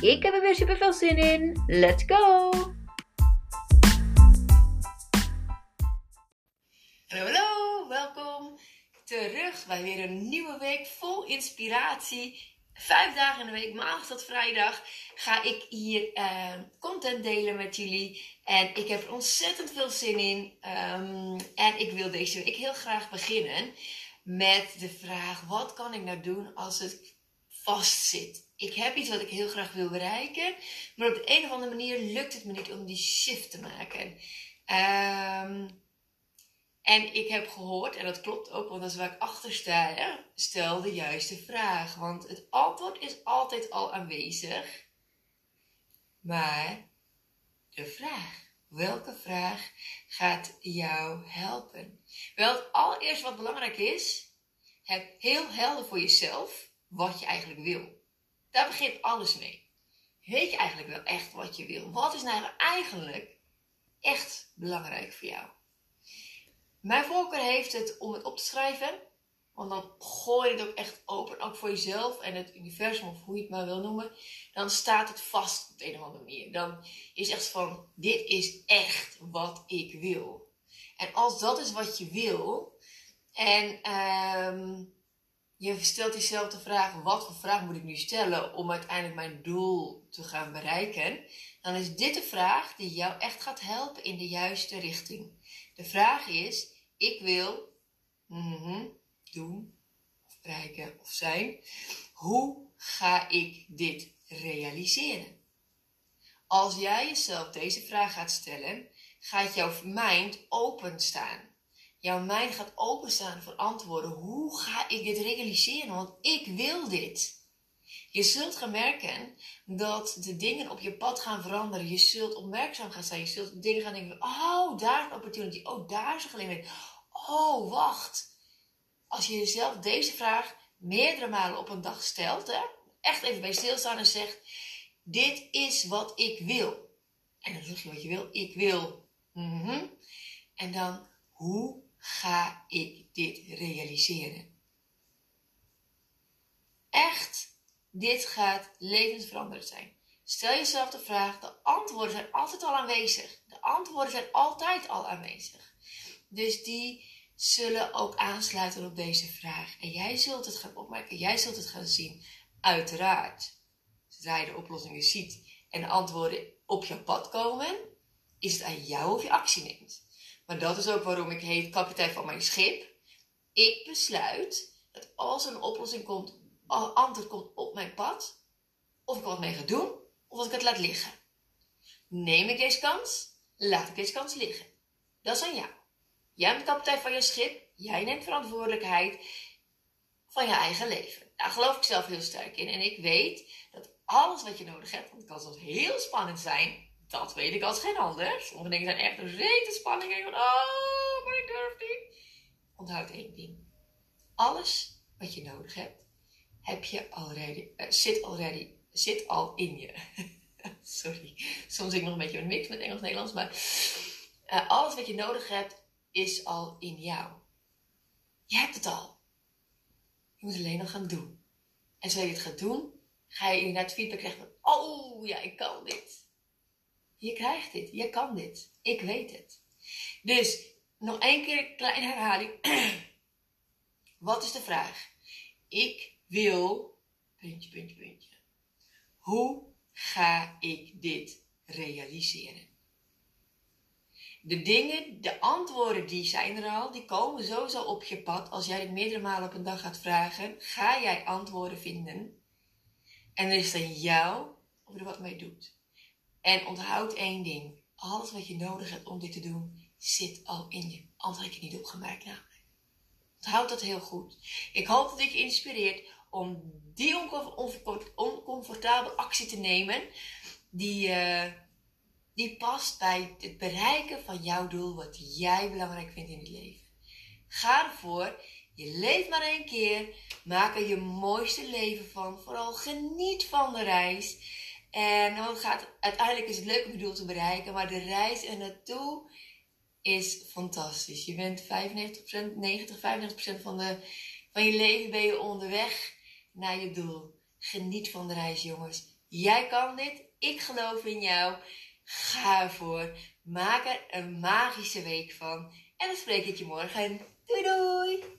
Ik heb er weer super veel zin in. Let's go! Hallo, welkom terug bij weer een nieuwe week vol inspiratie. Vijf dagen in de week, maandag tot vrijdag, ga ik hier uh, content delen met jullie. En ik heb er ontzettend veel zin in. Um, en ik wil deze week heel graag beginnen met de vraag: wat kan ik nou doen als het vastzit? ik heb iets wat ik heel graag wil bereiken, maar op de een of andere manier lukt het me niet om die shift te maken. Um, en ik heb gehoord, en dat klopt ook, want dat is waar ik achter sta, stel de juiste vraag. Want het antwoord is altijd al aanwezig. Maar de vraag, welke vraag gaat jou helpen? Wel, het allereerst wat belangrijk is, heb heel helder voor jezelf wat je eigenlijk wil. Daar begint alles mee. Weet je eigenlijk wel echt wat je wil? Wat is nou eigenlijk echt belangrijk voor jou? Mijn voorkeur heeft het om het op te schrijven. Want dan gooi je het ook echt open, ook voor jezelf en het universum, of hoe je het maar wil noemen. Dan staat het vast op een of andere manier. Dan is echt van: dit is echt wat ik wil. En als dat is wat je wil, en um, je stelt jezelf de vraag: wat voor vraag moet ik nu stellen om uiteindelijk mijn doel te gaan bereiken? Dan is dit de vraag die jou echt gaat helpen in de juiste richting. De vraag is: ik wil mm doen, of bereiken of zijn. Hoe ga ik dit realiseren? Als jij jezelf deze vraag gaat stellen, gaat jouw mind openstaan jouw mind gaat openstaan voor antwoorden. Hoe ga ik dit realiseren? Want ik wil dit. Je zult gaan merken dat de dingen op je pad gaan veranderen. Je zult opmerkzaam gaan zijn. Je zult dingen gaan denken: oh, daar is een opportunity. Oh, daar is een gelegenheid. Oh, wacht. Als je jezelf deze vraag meerdere malen op een dag stelt, hè, echt even bij stilstaan en zegt: Dit is wat ik wil. En dan zeg je wat je wil. Ik wil. Mm En dan, hoe ga ik dit realiseren? Echt, dit gaat levensveranderend zijn. Stel jezelf de vraag, de antwoorden zijn altijd al aanwezig. De antwoorden zijn altijd al aanwezig. Dus die zullen ook aansluiten op deze vraag. En jij zult het gaan opmerken, jij zult het gaan zien. Uiteraard, zodra je de oplossingen ziet en de antwoorden op je pad komen, is het aan jou of je actie neemt. Maar dat is ook waarom ik heet kapitein van mijn schip. Ik besluit dat als er een oplossing komt, antwoord komt op mijn pad, of ik wat mee ga doen, of dat ik het laat liggen. Neem ik deze kans, laat ik deze kans liggen. Dat is aan jou. Jij bent kapitein van je schip, jij neemt verantwoordelijkheid van je eigen leven. Daar geloof ik zelf heel sterk in. En ik weet dat alles wat je nodig hebt, want het kan soms heel spannend zijn, dat weet ik als geen ander. Sommige dingen zijn echt een rete spanning. En van, oh, maar ik durf niet. Onthoud één ding. Alles wat je nodig hebt, heb je already, uh, zit, already, zit al in je. Sorry, soms ik nog een beetje een mix met Engels-Nederlands. Maar uh, alles wat je nodig hebt, is al in jou. Je hebt het al. Je moet alleen nog gaan doen. En zodra je het gaat doen, ga je inderdaad feedback krijgen van, oh ja, ik kan dit. Je krijgt dit. Je kan dit. Ik weet het. Dus nog één keer een kleine herhaling. Wat is de vraag? Ik wil. Puntje, puntje, puntje. Hoe ga ik dit realiseren? De dingen, de antwoorden die zijn er al, die komen sowieso op je pad. Als jij het meerdere malen op een dag gaat vragen, ga jij antwoorden vinden. En er is dan jou of er wat mee doet. En onthoud één ding. Alles wat je nodig hebt om dit te doen, zit al in je. Anders heb je niet opgemerkt namelijk. Onthoud dat heel goed. Ik hoop dat ik je inspireert om die oncomfortabele actie te nemen. die, uh, die past bij het bereiken van jouw doel, wat jij belangrijk vindt in het leven. Ga ervoor. Je leeft maar één keer. Maak er je mooiste leven van. Vooral geniet van de reis. En dan gaat, uiteindelijk is het leuk om je doel te bereiken, maar de reis er naartoe is fantastisch. Je bent 95%, 90, 95% van, de, van je leven ben je onderweg naar je doel. Geniet van de reis, jongens. Jij kan dit. Ik geloof in jou. Ga ervoor. Maak er een magische week van. En dan spreek ik je morgen. Doei doei!